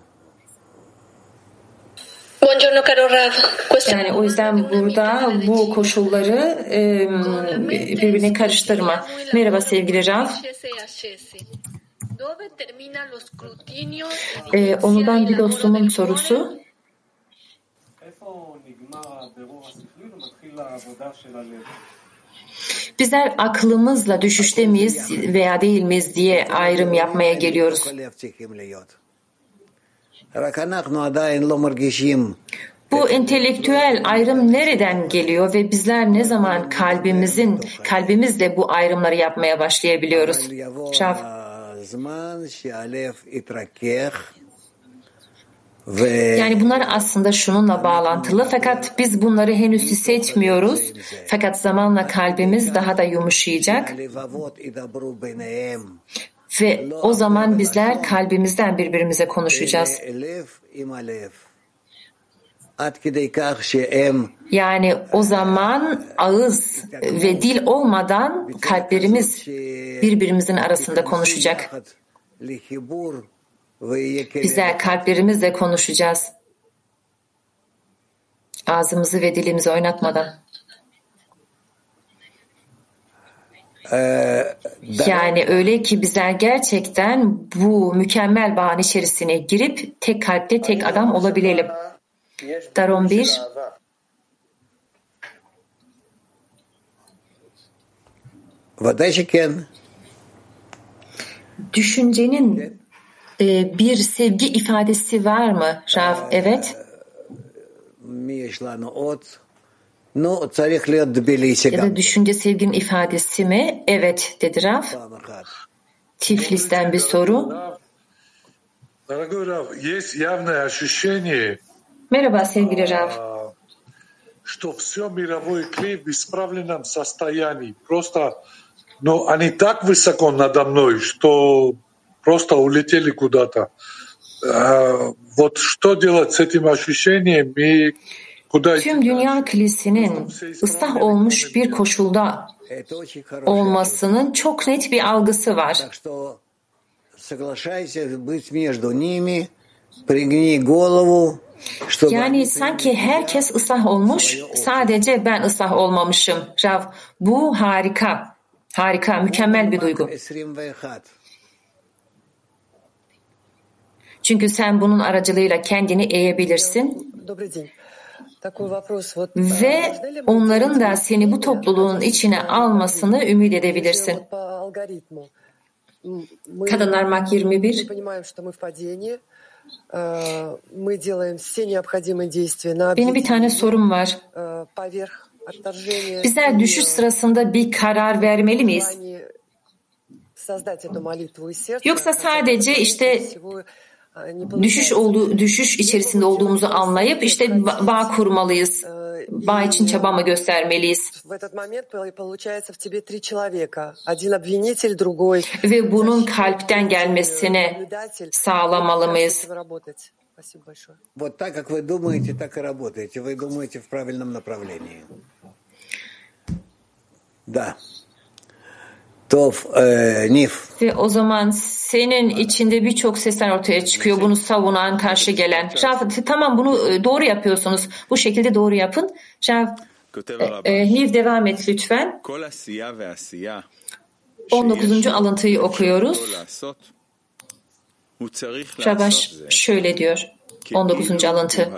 T: Buongiorno caro Rav.
B: Yani o yüzden burada bu koşulları e, birbirine karıştırma. Merhaba sevgili Rav.
T: e
B: onudan bir dostumun sorusu. Bizler aklımızla düşüşte miyiz veya değil miyiz diye ayrım yapmaya geliyoruz. Bu entelektüel ayrım nereden geliyor ve bizler ne zaman kalbimizin kalbimizle bu ayrımları yapmaya başlayabiliyoruz?
D: Şaf. Ve
B: yani bunlar aslında şununla bağlantılı fakat biz bunları henüz hissetmiyoruz. Fakat zamanla kalbimiz daha da yumuşayacak. Ve o zaman bizler kalbimizden birbirimize konuşacağız. Yani o zaman ağız ve dil olmadan kalplerimiz birbirimizin arasında konuşacak. Bizler kalplerimizle konuşacağız. Ağzımızı ve dilimizi oynatmadan.
D: Ee,
B: yani öyle ki bizler gerçekten bu mükemmel bağın içerisine girip tek kalpte tek adam olabilelim. Daron 1 Düşüncenin ee, bir sevgi ifadesi var mı Rav? Evet. Ya da düşünce sevginin ifadesi mi? Evet dedi Rav. Tiflis'ten bir soru. Merhaba sevgili Rav.
H: что все мировое клей в исправленном состоянии. Просто, но они так высоко надо мной, что просто улетели куда-то. А, Вот что делать с этим ощущением и куда идти?
B: Tüm dünya kilisinin ıslah olmuş bir koşulda
D: Это очень хорошо.
B: olmasının çok net bir algısı var.
D: Так что соглашайся быть между ними, пригни голову, чтобы
B: Yani sanki herkes ıslah olmuş, sadece ben ıslah olmamışım. Rav, bu harika. Harika, mükemmel bir duygu. Çünkü sen bunun aracılığıyla kendini eğebilirsin. Ve onların da seni bu topluluğun içine almasını ümit edebilirsin. Kadınlar Mak 21 Benim bir tane sorum var. Bizler düşüş sırasında bir karar vermeli miyiz? Yoksa sadece işte düşüş
U: получается.
B: olduğu düşüş içerisinde olduğumuzu anlayıp işte ba- bağ kurmalıyız. Bağ için çaba mı göstermeliyiz?
U: В этот момент пол- получается в тебе три человека. Один обвинитель, другой
B: Ve bunun kalpten gelmesini
U: наблюдатель.
B: sağlamalı
U: Как с
B: mıyız?
U: этим работать? Спасибо большое.
D: Вот так, как вы думаете, так и работаете. Вы думаете в правильном направлении. Да.
B: Ve e, o zaman senin içinde birçok sesler ortaya çıkıyor. Bunu savunan, karşı gelen. Rav, tamam bunu e, doğru yapıyorsunuz. Bu şekilde doğru yapın. Rav, e, e, Hiv devam et lütfen. 19. alıntıyı okuyoruz. Rabaş şöyle diyor. 19. alıntı.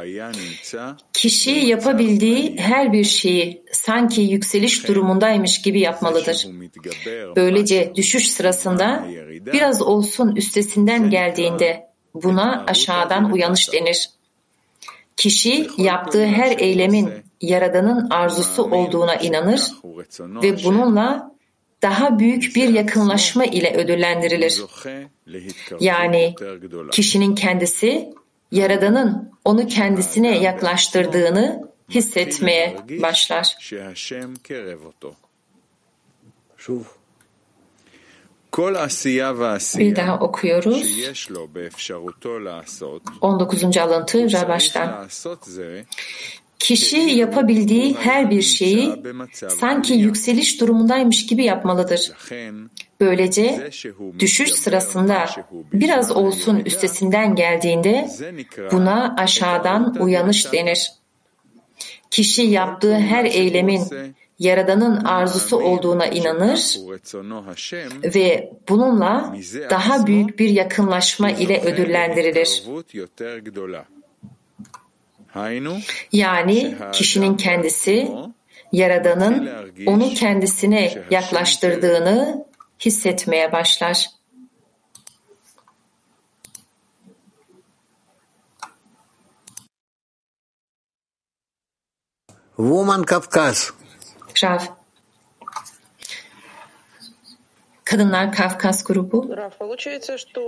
B: Kişi yapabildiği her bir şeyi sanki yükseliş durumundaymış gibi yapmalıdır. Böylece düşüş sırasında biraz olsun üstesinden geldiğinde buna aşağıdan uyanış denir. Kişi yaptığı her eylemin Yaradan'ın arzusu olduğuna inanır ve bununla daha büyük bir yakınlaşma ile ödüllendirilir. Yani kişinin kendisi Yaradan'ın onu kendisine yaklaştırdığını hissetmeye başlar. Bir daha okuyoruz. 19. alıntı Rabaş'tan. Kişi yapabildiği her bir şeyi sanki yükseliş durumundaymış gibi yapmalıdır. Böylece düşüş sırasında biraz olsun üstesinden geldiğinde buna aşağıdan uyanış denir. Kişi yaptığı her eylemin Yaradan'ın arzusu olduğuna inanır ve bununla daha büyük bir yakınlaşma ile ödüllendirilir. Yani kişinin kendisi Yaradan'ın onu kendisine yaklaştırdığını hissetmeye başlar.
D: Woman Kafkas.
B: Rav. Kadınlar Kafkas grubu.
V: Раф, получается, что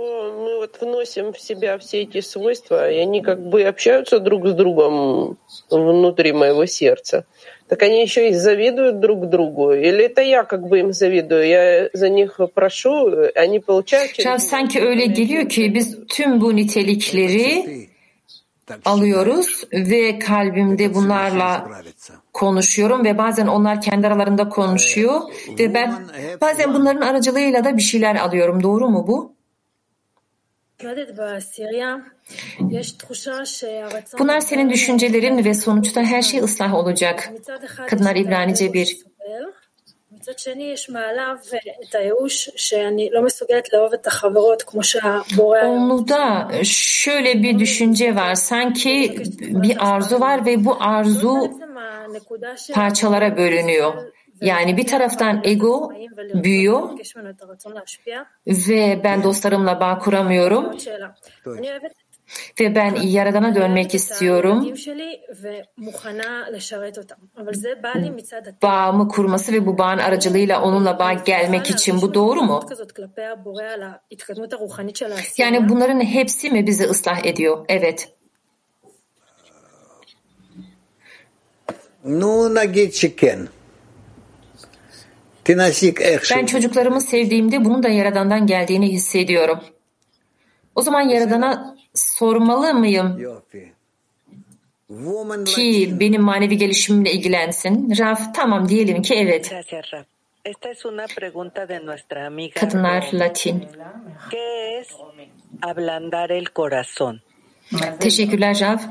V: мы вот вносим в себя все эти свойства, и они как бы общаются друг с другом внутри моего сердца. Так они еще и завидуют друг другу? Или это я как бы им завидую? Я за них прошу, они получают через...
B: Rav sanki öyle geliyor ki biz tüm bu nitelikleri alıyoruz ve kalbimde bunlarla konuşuyorum ve bazen onlar kendi aralarında konuşuyor ve ben bazen bunların aracılığıyla da bir şeyler alıyorum. Doğru mu bu? Bunlar senin düşüncelerin ve sonuçta her şey ıslah olacak. Kadınlar İbranice bir.
I: מצד שני יש מעליו את הייאוש שאני לא מסוגלת לאהוב את החברות כמו שהבורא...
B: Onda şöyle bir düşünce var. Sanki bir arzu var ve bu arzu parçalara bölünüyor. Yani bir taraftan ego büyüyor ve ben dostlarımla bağ kuramıyorum ve ben Yaradan'a dönmek istiyorum. Bağımı kurması ve bu bağın aracılığıyla onunla bağ gelmek için bu doğru mu? Yani bunların hepsi mi bizi ıslah ediyor? Evet.
D: Nu nagit.
B: Ben çocuklarımı sevdiğimde bunun da Yaradan'dan geldiğini hissediyorum. O zaman Yaradan'a sormalı mıyım ki benim manevi gelişimimle ilgilensin? Raf tamam diyelim ki evet. Kadınlar Latin. Teşekkürler Raf.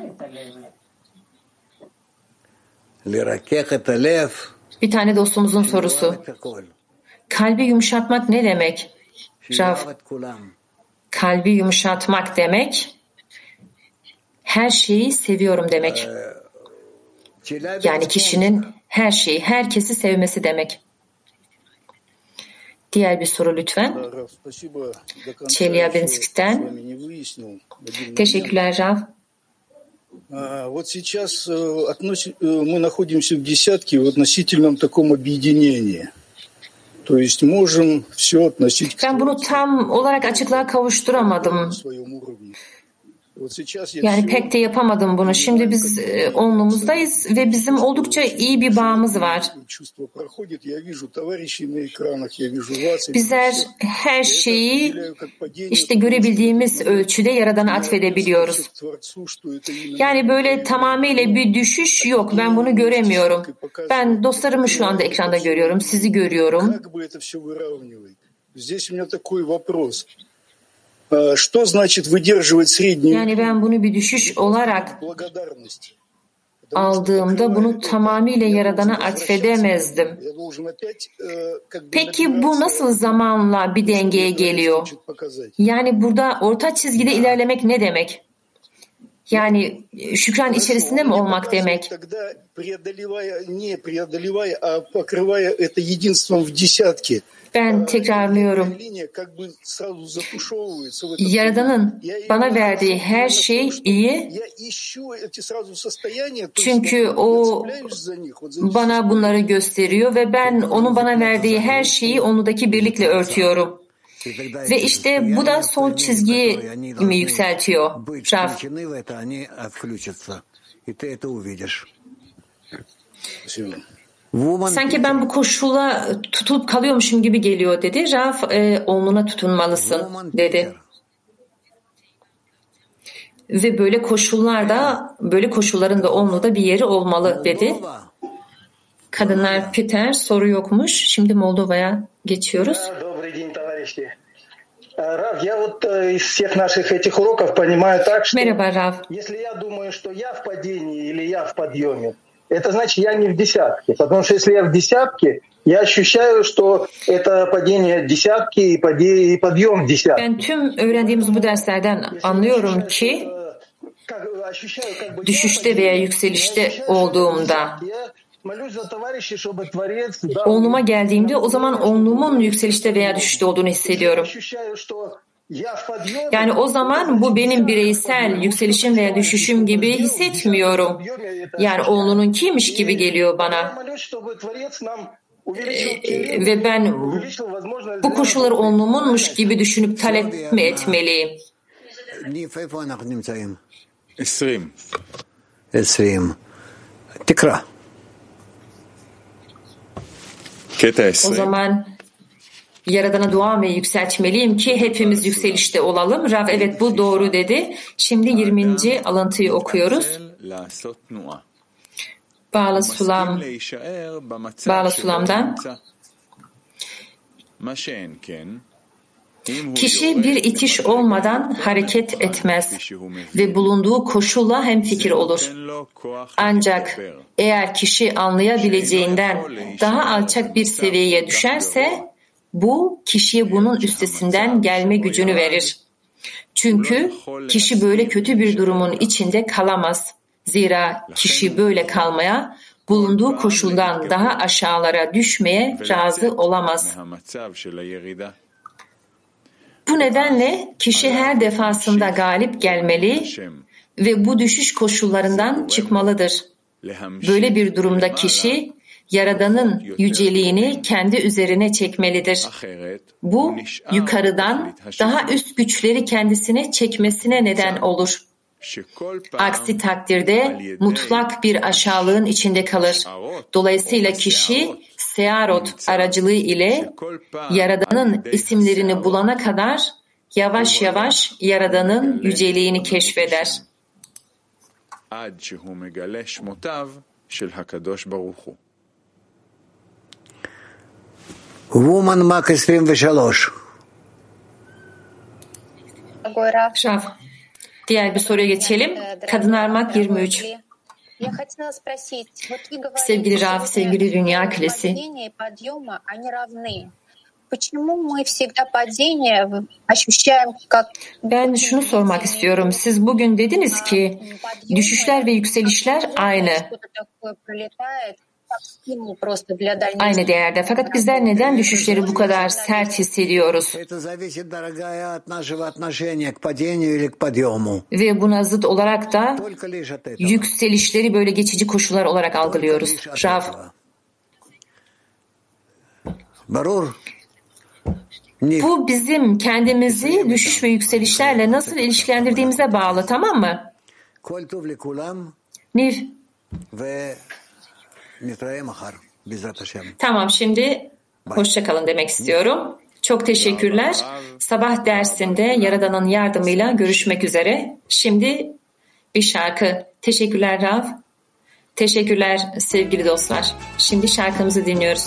B: Bir tane dostumuzun sorusu. Kalbi yumuşatmak ne demek? Raf, kalbi yumuşatmak demek her şeyi seviyorum demek. Yani kişinin her şeyi, herkesi sevmesi demek. Diğer bir soru lütfen. Çelyabinsk'ten. Teşekkürler Rav.
K: Вот сейчас мы находимся в десятке в относительном таком объединении. То есть можем все относить
B: Ben bunu tam olarak açıklığa kavuşturamadım. Yani pek de yapamadım bunu. Şimdi biz e, onluğumuzdayız ve bizim oldukça iyi bir bağımız var. Bizler her şeyi işte görebildiğimiz ölçüde Yaradan'a atfedebiliyoruz. Yani böyle tamamıyla bir düşüş yok. Ben bunu göremiyorum. Ben dostlarımı şu anda ekranda görüyorum. Sizi görüyorum.
K: Здесь у меня такой вопрос. Что значит выдерживать среднюю?
B: Yani ben bunu bir düşüş olarak aldığımda bunu tamamıyla Yaradan'a atfedemezdim. Peki bu nasıl zamanla bir dengeye geliyor? Yani burada orta çizgide ilerlemek ne demek? Yani e, şükran içerisinde mi olmak demek? Ben tekrarlıyorum. Yaradan'ın bana verdiği her şey iyi. Çünkü o bana bunları gösteriyor ve ben onun bana verdiği her şeyi onudaki birlikle örtüyorum. Ve işte bu da son çizgiyi mi yükseltiyor Raf? Sanki ben bu koşula tutulup kalıyormuşum gibi geliyor dedi. Raf e, omluna tutunmalısın dedi. Ve böyle koşullarda, böyle koşulların da omluda bir yeri olmalı dedi. Kadınlar Peter soru yokmuş. Şimdi Moldova'ya geçiyoruz.
W: Товарищи. Э, Рав, я вот э, из всех наших этих уроков понимаю так, что если я думаю, что я в падении или я в подъеме, это значит я не в десятке. Потому что если я в десятке, я ощущаю, что это падение десятки и, паде- и подъем десятки.
B: Ben tüm öğrendiğimiz bu derslerden anlıyorum ki düşüşte veya yükselişte olduğumda Onluma geldiğimde o zaman onluğumun yükselişte veya düşüşte olduğunu hissediyorum. Yani o zaman bu benim bireysel yükselişim veya düşüşüm gibi hissetmiyorum. Yani onlunun kimmiş gibi geliyor bana.
W: Ee,
B: ve ben bu koşulları onlumunmuş gibi düşünüp talep mi etmeliyim?
A: 20.
D: 20.
A: Tekrar.
B: O zaman Yaradan'a dua mı yükseltmeliyim ki hepimiz yükselişte olalım. Rav evet bu doğru dedi. Şimdi 20. alıntıyı okuyoruz. Bağla Sulam Bağla Sulam'dan Kişi bir itiş olmadan hareket etmez ve bulunduğu koşulla
A: hem fikir olur.
B: Ancak eğer kişi anlayabileceğinden daha alçak bir seviyeye düşerse bu kişiye bunun üstesinden gelme gücünü verir. Çünkü kişi böyle kötü bir durumun içinde kalamaz. Zira kişi böyle kalmaya bulunduğu koşuldan daha aşağılara düşmeye razı olamaz. Bu nedenle kişi her defasında galip gelmeli ve bu düşüş koşullarından çıkmalıdır. Böyle bir durumda kişi Yaradan'ın yüceliğini kendi üzerine çekmelidir. Bu yukarıdan daha üst güçleri kendisine çekmesine neden olur. Aksi takdirde mutlak bir aşağılığın içinde kalır. Dolayısıyla kişi Searot aracılığı ile Yaradan'ın isimlerini bulana kadar yavaş yavaş Yaradan'ın yüceliğini keşfeder.
D: Woman Mak 23
B: Şaf Diğer bir soruya geçelim. Kadın Ermak 23. Sevgili Raf, sevgili Dünya
X: Kulesi.
B: Ben şunu sormak istiyorum. Siz bugün dediniz ki düşüşler ve yükselişler aynı aynı değerde. Fakat bizler neden düşüşleri bu kadar sert hissediyoruz? Ve buna zıt olarak da yükselişleri böyle geçici koşullar olarak algılıyoruz. Rav. Bu bizim kendimizi düşüş ve yükselişlerle nasıl ilişkilendirdiğimize bağlı tamam mı? Niv tamam şimdi hoşça kalın demek istiyorum. Çok teşekkürler. Sabah dersinde Yaradan'ın yardımıyla görüşmek üzere. Şimdi bir şarkı. Teşekkürler Rav. Teşekkürler sevgili dostlar. Şimdi şarkımızı dinliyoruz.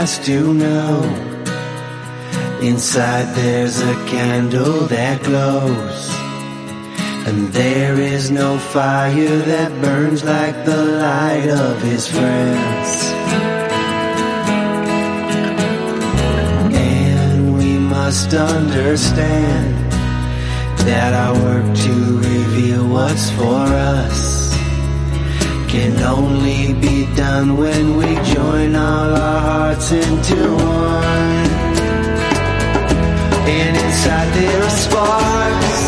Y: Has to know Inside there's a candle that glows. And there is no fire that burns like the light of his friends. And we must understand that our work to reveal what's for us can only be done when we join all our hearts into one. And inside there are sparks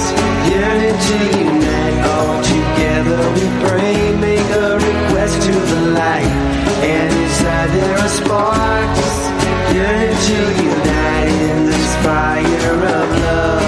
Y: yearning to unite. All together we pray, make a request to the light. And inside there are sparks yearning to unite in this fire of love.